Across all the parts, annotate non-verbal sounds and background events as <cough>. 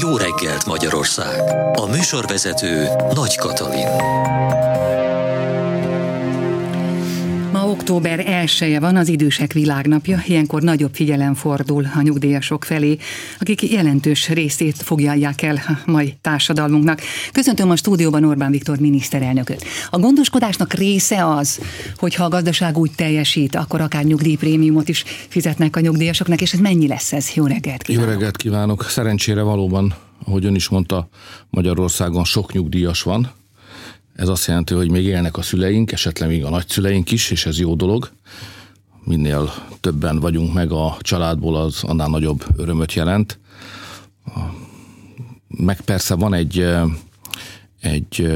Jó reggelt Magyarország! A műsorvezető Nagy Katalin. Október 1 van az idősek világnapja, ilyenkor nagyobb figyelem fordul a nyugdíjasok felé, akik jelentős részét foglalják el a mai társadalmunknak. Köszöntöm a stúdióban Orbán Viktor miniszterelnököt. A gondoskodásnak része az, hogy ha a gazdaság úgy teljesít, akkor akár nyugdíjprémiumot is fizetnek a nyugdíjasoknak, és ez mennyi lesz ez? Jó reggelt kívánok! Jó reggelt kívánok! Szerencsére valóban, ahogy ön is mondta, Magyarországon sok nyugdíjas van, ez azt jelenti, hogy még élnek a szüleink, esetleg még a nagyszüleink is, és ez jó dolog. Minél többen vagyunk meg a családból, az annál nagyobb örömöt jelent. Meg persze van egy, egy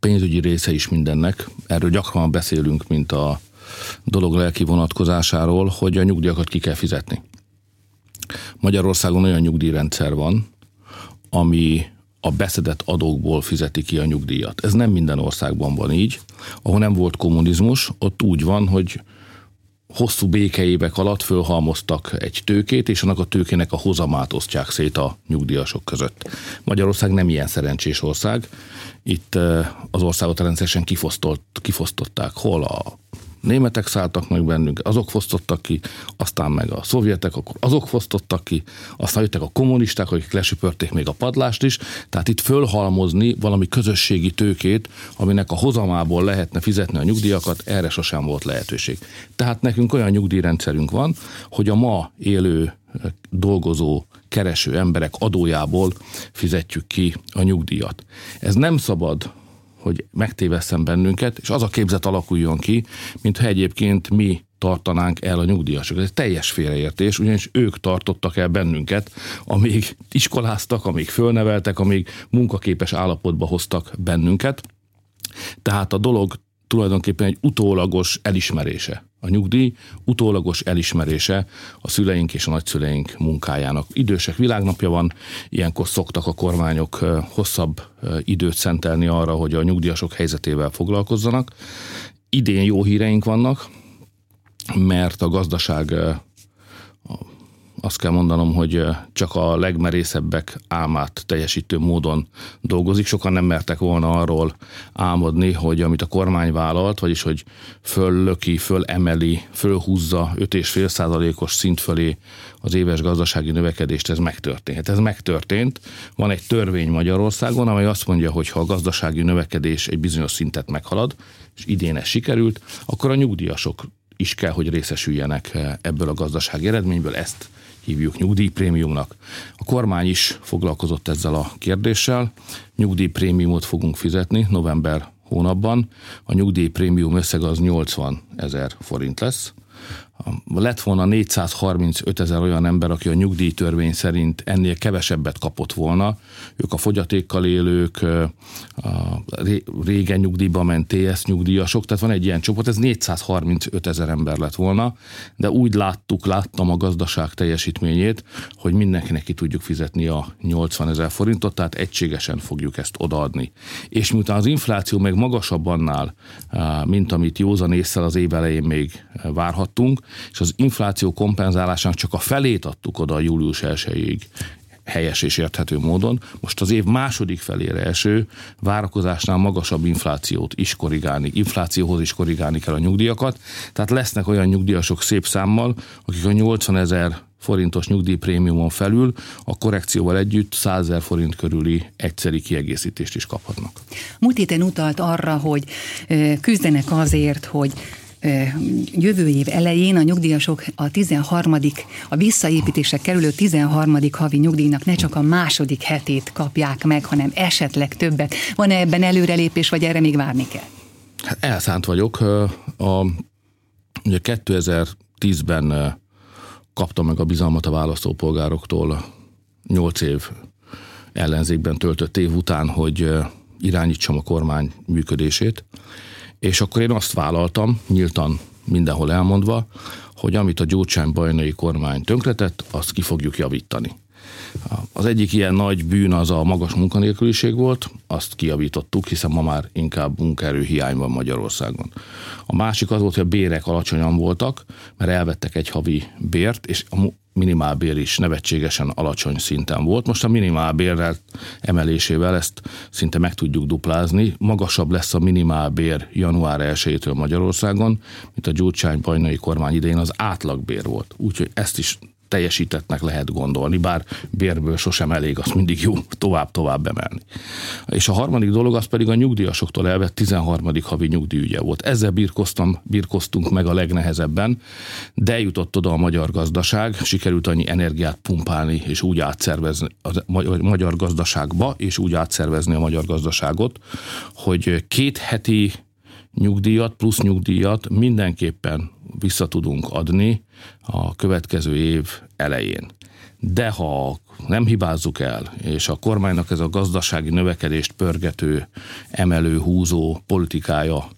pénzügyi része is mindennek. Erről gyakran beszélünk, mint a dolog lelki vonatkozásáról, hogy a nyugdíjakat ki kell fizetni. Magyarországon olyan nyugdíjrendszer van, ami a beszedett adókból fizeti ki a nyugdíjat. Ez nem minden országban van így. Ahol nem volt kommunizmus, ott úgy van, hogy hosszú békeévek alatt fölhalmoztak egy tőkét, és annak a tőkének a hozamát osztják szét a nyugdíjasok között. Magyarország nem ilyen szerencsés ország. Itt eh, az országot rendszeresen kifosztották. Hol a németek szálltak meg bennünk, azok fosztottak ki, aztán meg a szovjetek, akkor azok fosztottak ki, aztán jöttek a kommunisták, akik lesüpörték még a padlást is, tehát itt fölhalmozni valami közösségi tőkét, aminek a hozamából lehetne fizetni a nyugdíjakat, erre sosem volt lehetőség. Tehát nekünk olyan nyugdíjrendszerünk van, hogy a ma élő dolgozó, kereső emberek adójából fizetjük ki a nyugdíjat. Ez nem szabad hogy megtéveszem bennünket, és az a képzet alakuljon ki, mintha egyébként mi tartanánk el a nyugdíjasokat. Ez teljes félreértés, ugyanis ők tartottak el bennünket, amíg iskoláztak, amíg fölneveltek, amíg munkaképes állapotba hoztak bennünket. Tehát a dolog tulajdonképpen egy utólagos elismerése. A nyugdíj utólagos elismerése a szüleink és a nagyszüleink munkájának. Idősek világnapja van, ilyenkor szoktak a kormányok hosszabb időt szentelni arra, hogy a nyugdíjasok helyzetével foglalkozzanak. Idén jó híreink vannak, mert a gazdaság azt kell mondanom, hogy csak a legmerészebbek álmát teljesítő módon dolgozik. Sokan nem mertek volna arról álmodni, hogy amit a kormány vállalt, vagyis hogy föllöki, fölemeli, fölhúzza 5,5 százalékos szint fölé az éves gazdasági növekedést, ez megtörténhet. Ez megtörtént. Van egy törvény Magyarországon, amely azt mondja, hogy ha a gazdasági növekedés egy bizonyos szintet meghalad, és idén ez sikerült, akkor a nyugdíjasok is kell, hogy részesüljenek ebből a gazdasági eredményből. Ezt hívjuk nyugdíjprémiumnak. A kormány is foglalkozott ezzel a kérdéssel. Nyugdíjprémiumot fogunk fizetni november hónapban. A nyugdíjprémium összeg az 80 ezer forint lesz. Lett volna 435 ezer olyan ember, aki a nyugdíjtörvény szerint ennél kevesebbet kapott volna. Ők a fogyatékkal élők, a régen nyugdíjba ment TS nyugdíjasok, tehát van egy ilyen csoport, ez 435 ezer ember lett volna, de úgy láttuk, láttam a gazdaság teljesítményét, hogy mindenkinek ki tudjuk fizetni a 80 ezer forintot, tehát egységesen fogjuk ezt odaadni. És miután az infláció meg magasabb annál, mint amit józan észre az év elején még várhattunk, és az infláció kompenzálásának csak a felét adtuk oda a július 1 helyes és érthető módon. Most az év második felére eső várakozásnál magasabb inflációt is korrigálni, inflációhoz is korrigálni kell a nyugdíjakat. Tehát lesznek olyan nyugdíjasok szép számmal, akik a 80 ezer forintos nyugdíjprémiumon felül a korrekcióval együtt 100 ezer forint körüli egyszeri kiegészítést is kaphatnak. Múlt héten utalt arra, hogy küzdenek azért, hogy jövő év elején a nyugdíjasok a 13. a visszaépítésre kerülő 13. havi nyugdíjnak ne csak a második hetét kapják meg, hanem esetleg többet. Van-e ebben előrelépés, vagy erre még várni kell? Hát elszánt vagyok. A, ugye 2010-ben kaptam meg a bizalmat a választópolgároktól 8 év ellenzékben töltött év után, hogy irányítsam a kormány működését és akkor én azt vállaltam, nyíltan mindenhol elmondva, hogy amit a Gyurcsány bajnai kormány tönkretett, azt ki fogjuk javítani. Az egyik ilyen nagy bűn az a magas munkanélküliség volt, azt kiavítottuk, hiszen ma már inkább munkaerő hiány van Magyarországon. A másik az volt, hogy a bérek alacsonyan voltak, mert elvettek egy havi bért, és a minimálbér is nevetségesen alacsony szinten volt. Most a minimálbérrel emelésével ezt szinte meg tudjuk duplázni. Magasabb lesz a minimálbér január 1-től Magyarországon, mint a Gyurcsány bajnai kormány idején az átlagbér volt. Úgyhogy ezt is teljesítettnek lehet gondolni, bár bérből sosem elég, azt mindig jó tovább-tovább emelni. És a harmadik dolog az pedig a nyugdíjasoktól elvett 13. havi nyugdíjügye volt. Ezzel birkoztam, birkoztunk meg a legnehezebben, de jutott oda a magyar gazdaság, sikerült annyi energiát pumpálni és úgy átszervezni a magyar gazdaságba, és úgy átszervezni a magyar gazdaságot, hogy két heti nyugdíjat plusz nyugdíjat mindenképpen vissza tudunk adni a következő év elején. De ha nem hibázzuk el, és a kormánynak ez a gazdasági növekedést pörgető, emelő, húzó politikája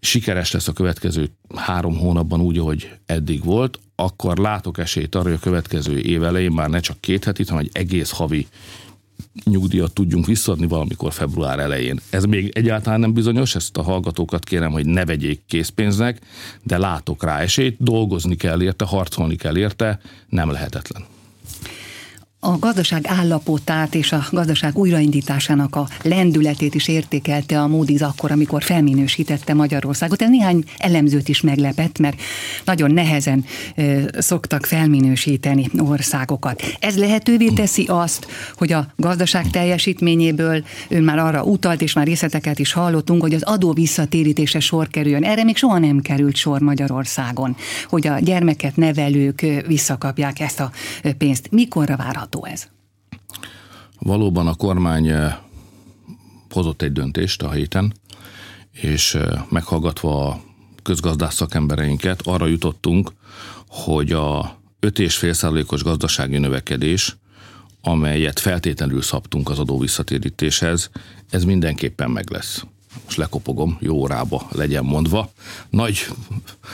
sikeres lesz a következő három hónapban úgy, ahogy eddig volt, akkor látok esélyt arra, hogy a következő év elején már ne csak két hetit, hanem egy egész havi nyugdíjat tudjunk visszadni valamikor február elején. Ez még egyáltalán nem bizonyos, ezt a hallgatókat kérem, hogy ne vegyék készpénznek, de látok rá esélyt, dolgozni kell érte, harcolni kell érte, nem lehetetlen a gazdaság állapotát és a gazdaság újraindításának a lendületét is értékelte a Moody's akkor, amikor felminősítette Magyarországot. Ez néhány elemzőt is meglepett, mert nagyon nehezen ö, szoktak felminősíteni országokat. Ez lehetővé teszi azt, hogy a gazdaság teljesítményéből ön már arra utalt, és már részleteket is hallottunk, hogy az adó visszatérítése sor kerüljön. Erre még soha nem került sor Magyarországon, hogy a gyermeket nevelők visszakapják ezt a pénzt. Mikorra várható? Várható ez? Valóban a kormány eh, hozott egy döntést a héten, és eh, meghallgatva a közgazdász szakembereinket arra jutottunk, hogy a 5,5%-os gazdasági növekedés, amelyet feltétlenül szabtunk az adó visszatérítéshez, ez mindenképpen meg lesz most lekopogom, jó órába legyen mondva. Nagy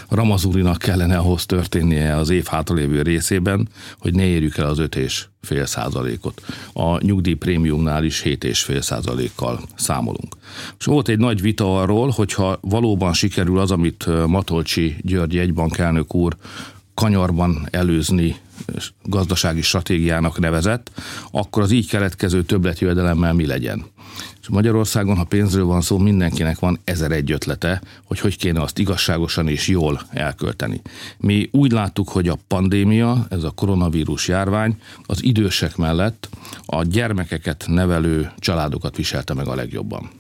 Ramazurinak kellene ahhoz történnie az év hátralévő részében, hogy ne érjük el az 5 és fél százalékot. A nyugdíj prémiumnál is 7 és fél százalékkal számolunk. És volt egy nagy vita arról, hogyha valóban sikerül az, amit Matolcsi György egybankelnök úr kanyarban előzni gazdasági stratégiának nevezett, akkor az így keletkező többletjövedelemmel mi legyen. És Magyarországon, ha pénzről van szó, mindenkinek van ezer egy ötlete, hogy hogy kéne azt igazságosan és jól elkölteni. Mi úgy láttuk, hogy a pandémia, ez a koronavírus járvány az idősek mellett a gyermekeket nevelő családokat viselte meg a legjobban.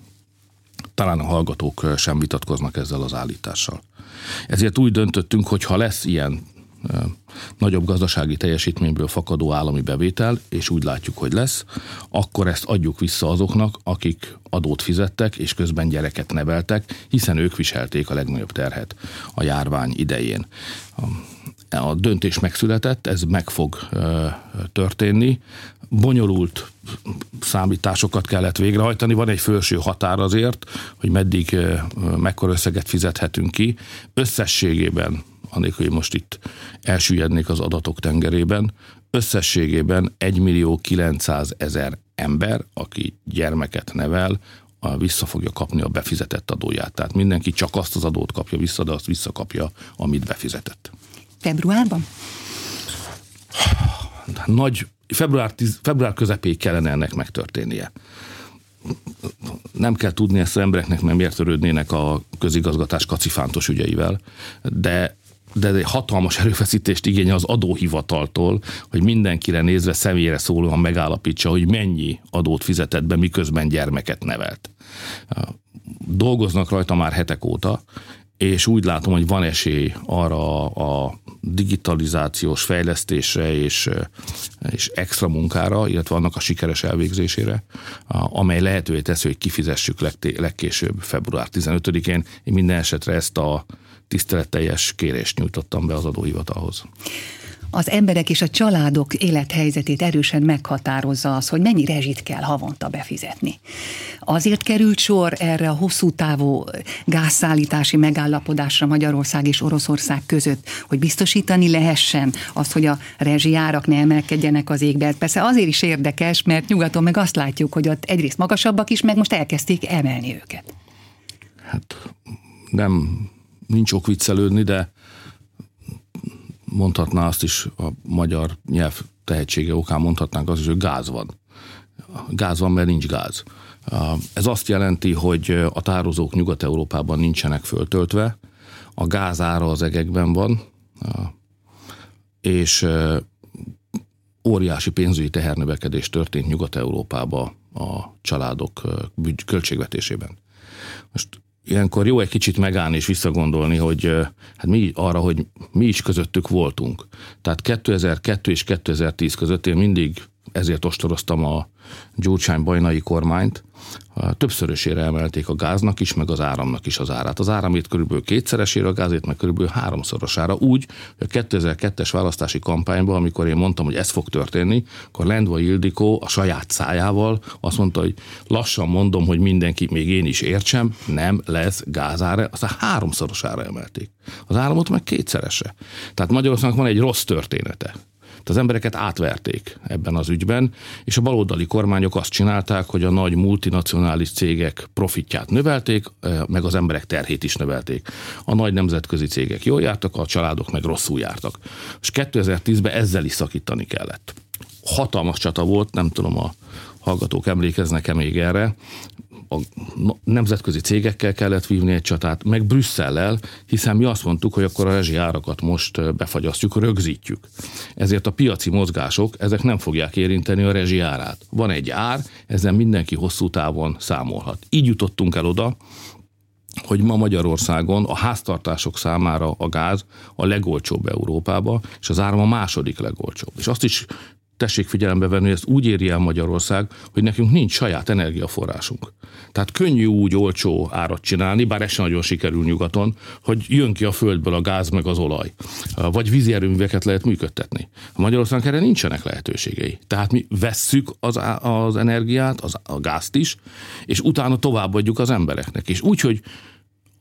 Talán a hallgatók sem vitatkoznak ezzel az állítással. Ezért úgy döntöttünk, hogy ha lesz ilyen nagyobb gazdasági teljesítményből fakadó állami bevétel, és úgy látjuk, hogy lesz, akkor ezt adjuk vissza azoknak, akik adót fizettek, és közben gyereket neveltek, hiszen ők viselték a legnagyobb terhet a járvány idején. A döntés megszületett, ez meg fog történni. Bonyolult számításokat kellett végrehajtani, van egy felső határ azért, hogy meddig mekkora összeget fizethetünk ki. Összességében anélkül, hogy most itt elsüllyednék az adatok tengerében, összességében 1 millió 900 ezer ember, aki gyermeket nevel, vissza fogja kapni a befizetett adóját. Tehát mindenki csak azt az adót kapja vissza, de azt visszakapja, amit befizetett. Februárban? Nagy, február, tíz, február közepéig kellene ennek megtörténnie. Nem kell tudni ezt az embereknek, mert miért törődnének a közigazgatás kacifántos ügyeivel, de de egy hatalmas erőfeszítést igényel az adóhivataltól, hogy mindenkire nézve személyre szólóan megállapítsa, hogy mennyi adót fizetett be, miközben gyermeket nevelt. Dolgoznak rajta már hetek óta, és úgy látom, hogy van esély arra a digitalizációs fejlesztésre és, és extra munkára, illetve annak a sikeres elvégzésére, amely lehetővé teszi, hogy kifizessük legkésőbb február 15-én. Én minden esetre ezt a tiszteletteljes kérést nyújtottam be az adóhivatalhoz. az emberek és a családok élethelyzetét erősen meghatározza az, hogy mennyi rezsit kell havonta befizetni. Azért került sor erre a hosszú távú gázszállítási megállapodásra Magyarország és Oroszország között, hogy biztosítani lehessen azt, hogy a rezsiárak ne emelkedjenek az égbe. Persze azért is érdekes, mert nyugaton meg azt látjuk, hogy ott egyrészt magasabbak is, meg most elkezdték emelni őket. Hát nem, nincs ok viccelődni, de mondhatná azt is a magyar nyelv tehetsége okán mondhatnánk azt is, hogy gáz van. Gáz van, mert nincs gáz. Ez azt jelenti, hogy a tározók Nyugat-Európában nincsenek föltöltve, a gázára az egekben van, és óriási pénzügyi tehernövekedés történt Nyugat-Európába a családok költségvetésében. Most ilyenkor jó egy kicsit megállni és visszagondolni, hogy hát mi arra, hogy mi is közöttük voltunk. Tehát 2002 és 2010 között én mindig ezért ostoroztam a Gyurcsány bajnai kormányt, többszörösére emelték a gáznak is, meg az áramnak is az árát. Az áramét körülbelül kétszeresére, a gázét meg körülbelül háromszorosára. Úgy, hogy a 2002-es választási kampányban, amikor én mondtam, hogy ez fog történni, akkor Lendva Ildikó a saját szájával azt mondta, hogy lassan mondom, hogy mindenki, még én is értsem, nem lesz gázára, aztán háromszorosára emelték. Az áramot meg kétszerese. Tehát Magyarországnak van egy rossz története az embereket átverték ebben az ügyben, és a baloldali kormányok azt csinálták, hogy a nagy multinacionális cégek profitját növelték, meg az emberek terhét is növelték. A nagy nemzetközi cégek jól jártak, a családok meg rosszul jártak. És 2010-ben ezzel is szakítani kellett. Hatalmas csata volt, nem tudom, a hallgatók emlékeznek-e még erre, a nemzetközi cégekkel kellett vívni egy csatát, meg Brüsszellel, hiszen mi azt mondtuk, hogy akkor a rezsi árakat most befagyasztjuk, rögzítjük. Ezért a piaci mozgások, ezek nem fogják érinteni a rezsi árát. Van egy ár, ezen mindenki hosszú távon számolhat. Így jutottunk el oda, hogy ma Magyarországon a háztartások számára a gáz a legolcsóbb Európába, és az áram a második legolcsóbb. És azt is tessék figyelembe venni, hogy ezt úgy éri el Magyarország, hogy nekünk nincs saját energiaforrásunk. Tehát könnyű úgy olcsó árat csinálni, bár ez sem nagyon sikerül nyugaton, hogy jön ki a földből a gáz meg az olaj. Vagy vízi erőműveket lehet működtetni. A Magyarországon erre nincsenek lehetőségei. Tehát mi vesszük az, az energiát, az, a gázt is, és utána továbbadjuk az embereknek. És úgy, hogy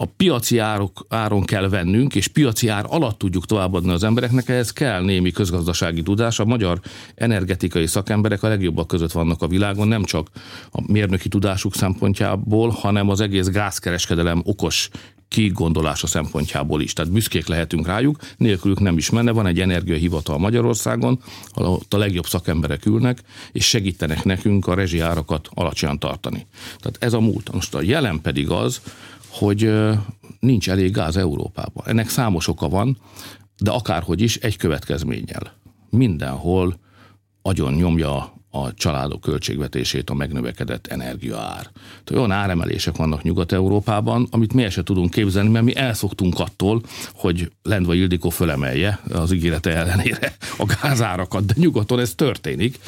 a piaci árok, áron kell vennünk, és piaci ár alatt tudjuk továbbadni az embereknek, ehhez kell némi közgazdasági tudás. A magyar energetikai szakemberek a legjobbak között vannak a világon, nem csak a mérnöki tudásuk szempontjából, hanem az egész gázkereskedelem okos kigondolása szempontjából is. Tehát büszkék lehetünk rájuk, nélkülük nem is menne. Van egy energiahivatal Magyarországon, ahol a legjobb szakemberek ülnek, és segítenek nekünk a rezsiárakat alacsonyan tartani. Tehát ez a múlt. Most a jelen pedig az, hogy nincs elég gáz Európában. Ennek számos oka van, de akárhogy is egy következménnyel. Mindenhol agyon nyomja a családok költségvetését a megnövekedett energiaár. Tehát olyan áremelések vannak Nyugat-Európában, amit mi se tudunk képzelni, mert mi elszoktunk attól, hogy Lendva Ildikó fölemelje az ígérete ellenére a gázárakat, de nyugaton ez történik.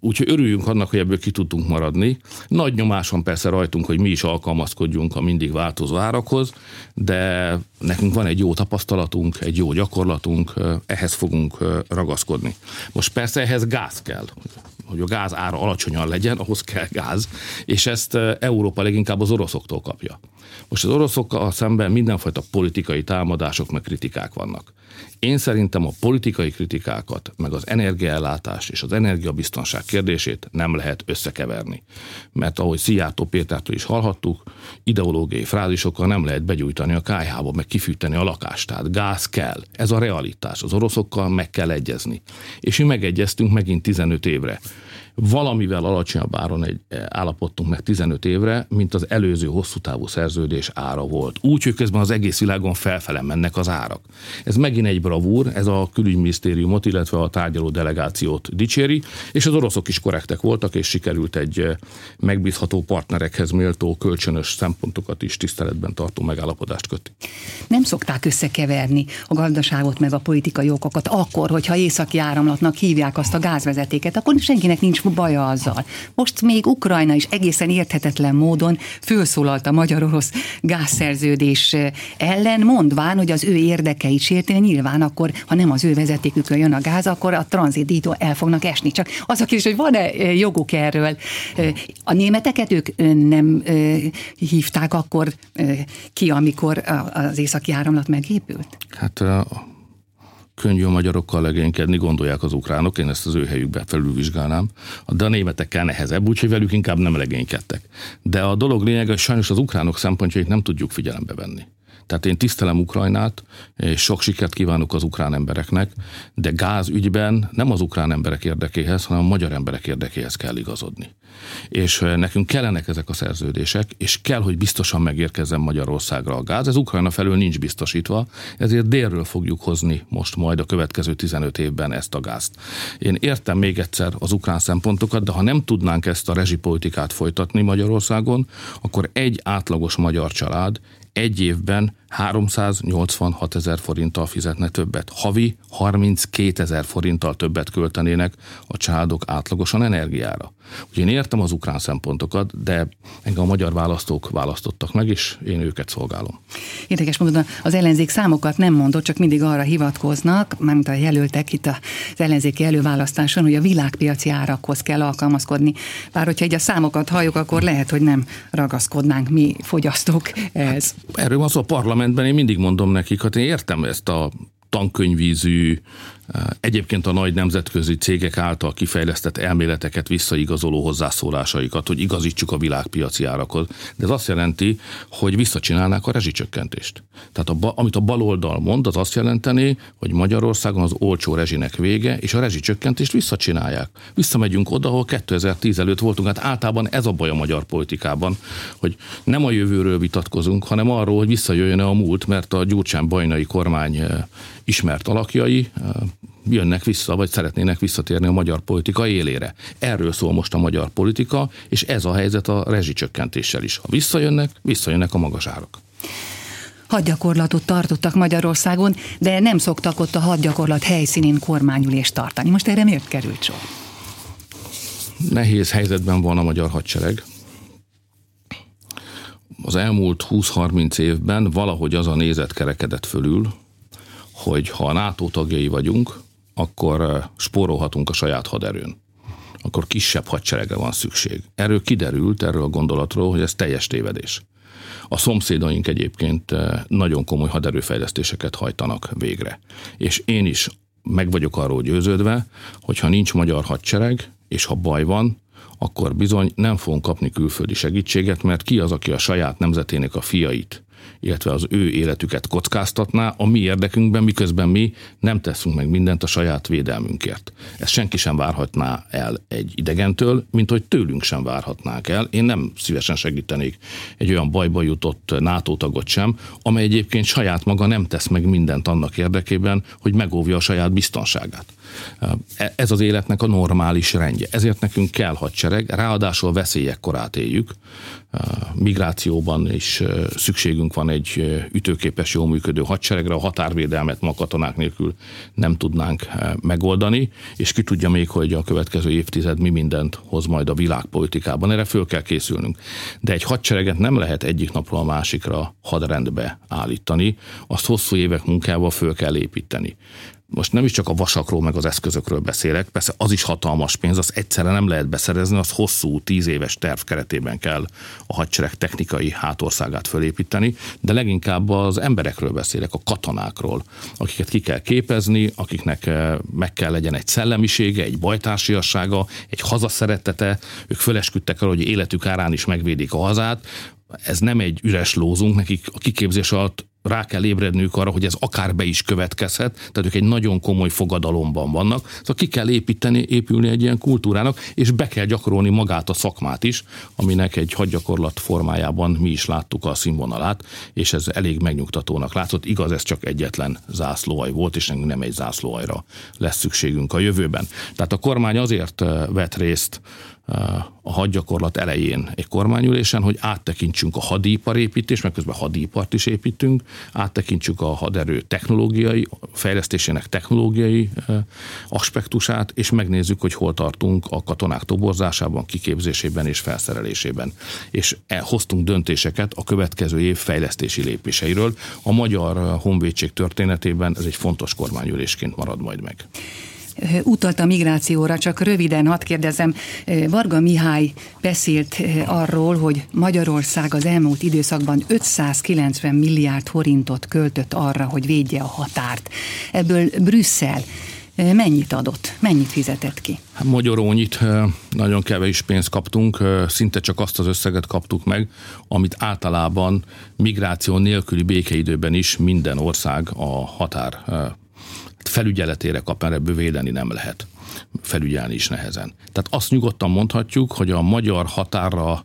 Úgyhogy örüljünk annak, hogy ebből ki tudtunk maradni. Nagy nyomáson persze rajtunk, hogy mi is alkalmazkodjunk a mindig változó árakhoz, de nekünk van egy jó tapasztalatunk, egy jó gyakorlatunk, ehhez fogunk ragaszkodni. Most persze ehhez gáz kell hogy a gáz ára alacsonyan legyen, ahhoz kell gáz, és ezt Európa leginkább az oroszoktól kapja. Most az oroszokkal szemben mindenfajta politikai támadások, meg kritikák vannak. Én szerintem a politikai kritikákat, meg az energiaellátás és az energiabiztonság kérdését nem lehet összekeverni. Mert ahogy Szijjártó Pétertől is hallhattuk, ideológiai frázisokkal nem lehet begyújtani a kájhába, meg kifűteni a lakást. Tehát gáz kell. Ez a realitás. Az oroszokkal meg kell egyezni. És mi megegyeztünk megint 15 évre valamivel alacsonyabb áron egy, eh, állapodtunk meg 15 évre, mint az előző hosszú távú szerződés ára volt. Úgy, hogy közben az egész világon felfele mennek az árak. Ez megint egy bravúr, ez a külügyminisztériumot, illetve a tárgyaló delegációt dicséri, és az oroszok is korrektek voltak, és sikerült egy eh, megbízható partnerekhez méltó kölcsönös szempontokat is tiszteletben tartó megállapodást kötni. Nem szokták összekeverni a gazdaságot meg a politikai okokat akkor, hogyha északi áramlatnak hívják azt a gázvezetéket, akkor senkinek nincs baja azzal. Most még Ukrajna is egészen érthetetlen módon fölszólalt a magyar-orosz orosz gázszerződés ellen, mondván, hogy az ő érdekeit sérti, nyilván akkor, ha nem az ő vezetékükön jön a gáz, akkor a tranzitító el fognak esni. Csak az a kérdés, hogy van-e joguk erről. A németeket ők nem hívták akkor ki, amikor az északi áramlat megépült? Hát könnyű a magyarokkal legénykedni, gondolják az ukránok, én ezt az ő helyükben felülvizsgálnám, de a németekkel nehezebb, úgyhogy velük inkább nem legénykedtek. De a dolog lényege, hogy sajnos az ukránok szempontjait nem tudjuk figyelembe venni. Tehát én tisztelem Ukrajnát, és sok sikert kívánok az ukrán embereknek, de gáz ügyben nem az ukrán emberek érdekéhez, hanem a magyar emberek érdekéhez kell igazodni. És nekünk kellenek ezek a szerződések, és kell, hogy biztosan megérkezzen Magyarországra a gáz. Ez Ukrajna felől nincs biztosítva, ezért délről fogjuk hozni most majd a következő 15 évben ezt a gázt. Én értem még egyszer az ukrán szempontokat, de ha nem tudnánk ezt a rezsipolitikát folytatni Magyarországon, akkor egy átlagos magyar család egy évben 386 ezer forinttal fizetne többet. Havi 32 ezer forinttal többet költenének a családok átlagosan energiára. Úgyhogy én értem az ukrán szempontokat, de engem a magyar választók választottak meg, és én őket szolgálom. Érdekes módon az ellenzék számokat nem mondott, csak mindig arra hivatkoznak, mármint a jelöltek itt az ellenzéki előválasztáson, hogy a világpiaci árakhoz kell alkalmazkodni. Bár hogyha egy a számokat halljuk, akkor lehet, hogy nem ragaszkodnánk mi fogyasztók ehhez. Hát, erről van szó a parlamentben, én mindig mondom nekik, hát én értem ezt a tankönyvízű, egyébként a nagy nemzetközi cégek által kifejlesztett elméleteket visszaigazoló hozzászólásaikat, hogy igazítsuk a világpiaci árakhoz. De ez azt jelenti, hogy visszacsinálnák a rezsicsökkentést. Tehát a, amit a baloldal mond, az azt jelenteni, hogy Magyarországon az olcsó rezsinek vége, és a rezsicsökkentést visszacsinálják. Visszamegyünk oda, ahol 2010 előtt voltunk. Hát általában ez a baj a magyar politikában, hogy nem a jövőről vitatkozunk, hanem arról, hogy visszajöjjön a múlt, mert a Gyurcsán bajnai kormány ismert alakjai jönnek vissza, vagy szeretnének visszatérni a magyar politika élére. Erről szól most a magyar politika, és ez a helyzet a rezsicsökkentéssel is. Ha visszajönnek, visszajönnek a magas árak hadgyakorlatot tartottak Magyarországon, de nem szoktak ott a hadgyakorlat helyszínén kormányülést tartani. Most erre miért került sor? Nehéz helyzetben van a magyar hadsereg. Az elmúlt 20-30 évben valahogy az a nézet kerekedett fölül, hogy ha a NATO tagjai vagyunk, akkor spórolhatunk a saját haderőn. Akkor kisebb hadseregre van szükség. Erről kiderült, erről a gondolatról, hogy ez teljes tévedés. A szomszédaink egyébként nagyon komoly haderőfejlesztéseket hajtanak végre. És én is meg vagyok arról győződve, hogy ha nincs magyar hadsereg, és ha baj van, akkor bizony nem fogunk kapni külföldi segítséget, mert ki az, aki a saját nemzetének a fiait illetve az ő életüket kockáztatná a mi érdekünkben, miközben mi nem teszünk meg mindent a saját védelmünkért. Ezt senki sem várhatná el egy idegentől, mint hogy tőlünk sem várhatnák el. Én nem szívesen segítenék egy olyan bajba jutott NATO tagot sem, amely egyébként saját maga nem tesz meg mindent annak érdekében, hogy megóvja a saját biztonságát. E, ez az életnek a normális rendje. Ezért nekünk kell hadsereg, ráadásul veszélyek korát éljük. Migrációban is szükségünk van egy ütőképes, jól működő hadseregre, a határvédelmet ma katonák nélkül nem tudnánk megoldani, és ki tudja még, hogy a következő évtized mi mindent hoz majd a világpolitikában. Erre föl kell készülnünk. De egy hadsereget nem lehet egyik napról a másikra hadrendbe állítani, azt hosszú évek munkával föl kell építeni most nem is csak a vasakról, meg az eszközökről beszélek, persze az is hatalmas pénz, az egyszerre nem lehet beszerezni, az hosszú, tíz éves terv keretében kell a hadsereg technikai hátországát fölépíteni, de leginkább az emberekről beszélek, a katonákról, akiket ki kell képezni, akiknek eh, meg kell legyen egy szellemisége, egy bajtársiassága, egy hazaszeretete, ők fölesküdtek arra, hogy életük árán is megvédik a hazát, ez nem egy üres lózunk, nekik a kiképzés alatt rá kell ébredniük arra, hogy ez akár be is következhet, tehát ők egy nagyon komoly fogadalomban vannak, szóval ki kell építeni, épülni egy ilyen kultúrának, és be kell gyakorolni magát a szakmát is, aminek egy hadgyakorlat formájában mi is láttuk a színvonalát, és ez elég megnyugtatónak látszott. Igaz, ez csak egyetlen zászlóaj volt, és nem egy zászlóajra lesz szükségünk a jövőben. Tehát a kormány azért vett részt a hadgyakorlat elején egy kormányülésen, hogy áttekintsünk a hadiparépítés, mert közben hadipart is építünk, áttekintsük a haderő technológiai, fejlesztésének technológiai aspektusát, és megnézzük, hogy hol tartunk a katonák toborzásában, kiképzésében és felszerelésében. És e, hoztunk döntéseket a következő év fejlesztési lépéseiről. A magyar honvédség történetében ez egy fontos kormányülésként marad majd meg utalt a migrációra, csak röviden hadd kérdezem, Varga Mihály beszélt arról, hogy Magyarország az elmúlt időszakban 590 milliárd forintot költött arra, hogy védje a határt. Ebből Brüsszel mennyit adott, mennyit fizetett ki? Hát magyarónyit, nagyon kevés pénzt kaptunk, szinte csak azt az összeget kaptuk meg, amit általában migráció nélküli békeidőben is minden ország a határ felügyeletére kap, mert ebből védeni nem lehet. Felügyelni is nehezen. Tehát azt nyugodtan mondhatjuk, hogy a magyar határa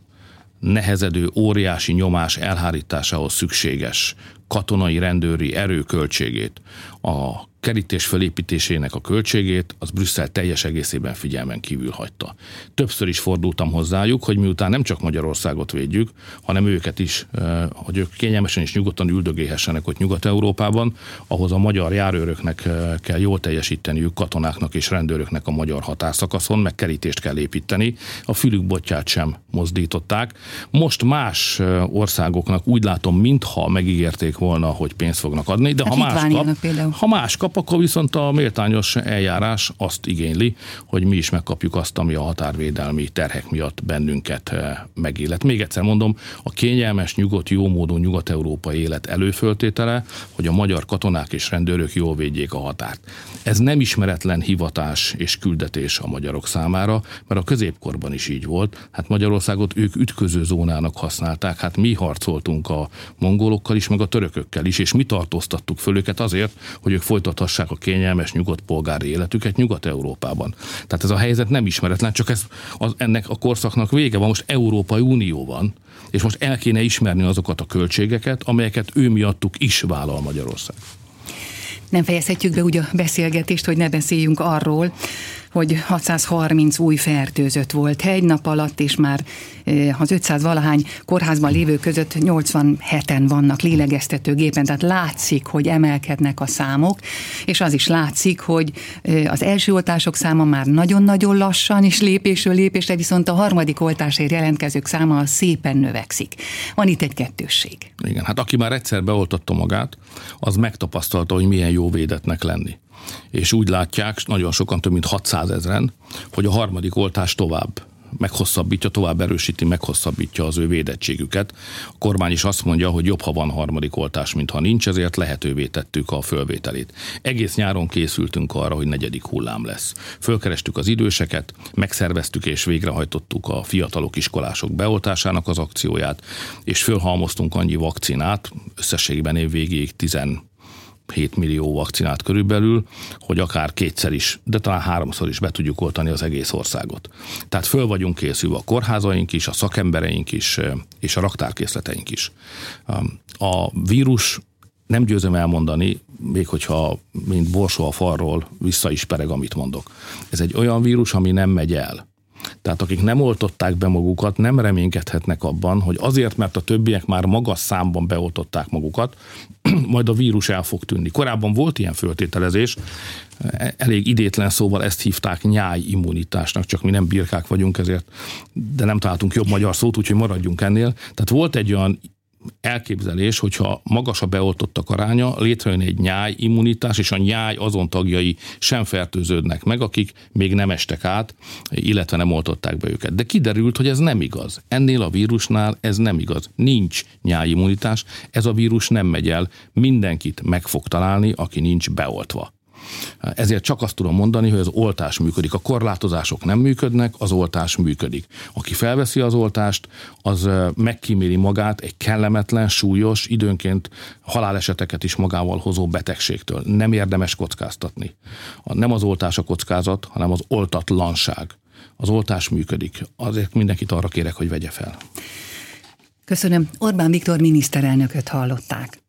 nehezedő óriási nyomás elhárításához szükséges katonai rendőri erőköltségét, a kerítés fölépítésének a költségét az Brüsszel teljes egészében figyelmen kívül hagyta. Többször is fordultam hozzájuk, hogy miután nem csak Magyarországot védjük, hanem őket is, eh, hogy ők kényelmesen és nyugodtan üldögélhessenek ott Nyugat-Európában, ahhoz a magyar járőröknek eh, kell jól teljesíteniük, katonáknak és rendőröknek a magyar határszakaszon, meg kerítést kell építeni. A fülük botját sem mozdították. Most más eh, országoknak úgy látom, mintha megígérték volna, hogy pénzt fognak adni, de hát ha, más kap, ha más kap, akkor viszont a méltányos eljárás azt igényli, hogy mi is megkapjuk azt, ami a határvédelmi terhek miatt bennünket eh, megillet. Még egyszer mondom, a kényelmes, nyugodt, jómódú nyugat-európai élet előföltétele, hogy a magyar katonák és rendőrök jól védjék a határt. Ez nem ismeretlen hivatás és küldetés a magyarok számára, mert a középkorban is így volt. Hát Magyarországot ők ütköző zónának használták, hát mi harcoltunk a mongolokkal is, meg a törökökkel is, és mi tartóztattuk föl őket azért, hogy ők folytathassák a kényelmes nyugodt polgári életüket Nyugat-Európában. Tehát ez a helyzet nem ismeretlen, csak ez, az, ennek a korszaknak vége van, most Európai Unió van, és most el kéne ismerni azokat a költségeket, amelyeket ő miattuk is vállal Magyarország. Nem fejezhetjük be úgy a beszélgetést, hogy ne beszéljünk arról, hogy 630 új fertőzött volt egy nap alatt, és már eh, az 500 valahány kórházban lévő között 87-en vannak lélegeztetőgépen, tehát látszik, hogy emelkednek a számok, és az is látszik, hogy eh, az első oltások száma már nagyon-nagyon lassan, és lépésről lépésre, viszont a harmadik oltásért jelentkezők száma szépen növekszik. Van itt egy kettősség. Igen, hát aki már egyszer beoltotta magát, az megtapasztalta, hogy milyen jó védetnek lenni és úgy látják, nagyon sokan, több mint 600 ezeren, hogy a harmadik oltás tovább meghosszabbítja, tovább erősíti, meghosszabbítja az ő védettségüket. A kormány is azt mondja, hogy jobb, ha van harmadik oltás, mint ha nincs, ezért lehetővé tettük a fölvételét. Egész nyáron készültünk arra, hogy negyedik hullám lesz. Fölkerestük az időseket, megszerveztük és végrehajtottuk a fiatalok iskolások beoltásának az akcióját, és fölhalmoztunk annyi vakcinát, összességben év végéig 10 7 millió vakcinát körülbelül, hogy akár kétszer is, de talán háromszor is be tudjuk oltani az egész országot. Tehát föl vagyunk készülve a kórházaink is, a szakembereink is, és a raktárkészleteink is. A vírus nem győzöm elmondani, még hogyha mint borsó a falról vissza is pereg, amit mondok. Ez egy olyan vírus, ami nem megy el. Tehát akik nem oltották be magukat, nem reménykedhetnek abban, hogy azért, mert a többiek már magas számban beoltották magukat, <clears throat> majd a vírus el fog tűnni. Korábban volt ilyen föltételezés, elég idétlen szóval ezt hívták nyáj immunitásnak, csak mi nem birkák vagyunk ezért, de nem találtunk jobb magyar szót, úgyhogy maradjunk ennél. Tehát volt egy olyan elképzelés, hogyha magas a beoltottak aránya, létrejön egy nyáj immunitás, és a nyáj azon tagjai sem fertőződnek meg, akik még nem estek át, illetve nem oltották be őket. De kiderült, hogy ez nem igaz. Ennél a vírusnál ez nem igaz. Nincs nyáj immunitás, ez a vírus nem megy el, mindenkit meg fog találni, aki nincs beoltva. Ezért csak azt tudom mondani, hogy az oltás működik. A korlátozások nem működnek, az oltás működik. Aki felveszi az oltást, az megkíméli magát egy kellemetlen, súlyos, időnként haláleseteket is magával hozó betegségtől. Nem érdemes kockáztatni. Nem az oltás a kockázat, hanem az oltatlanság. Az oltás működik. Azért mindenkit arra kérek, hogy vegye fel. Köszönöm. Orbán Viktor miniszterelnököt hallották.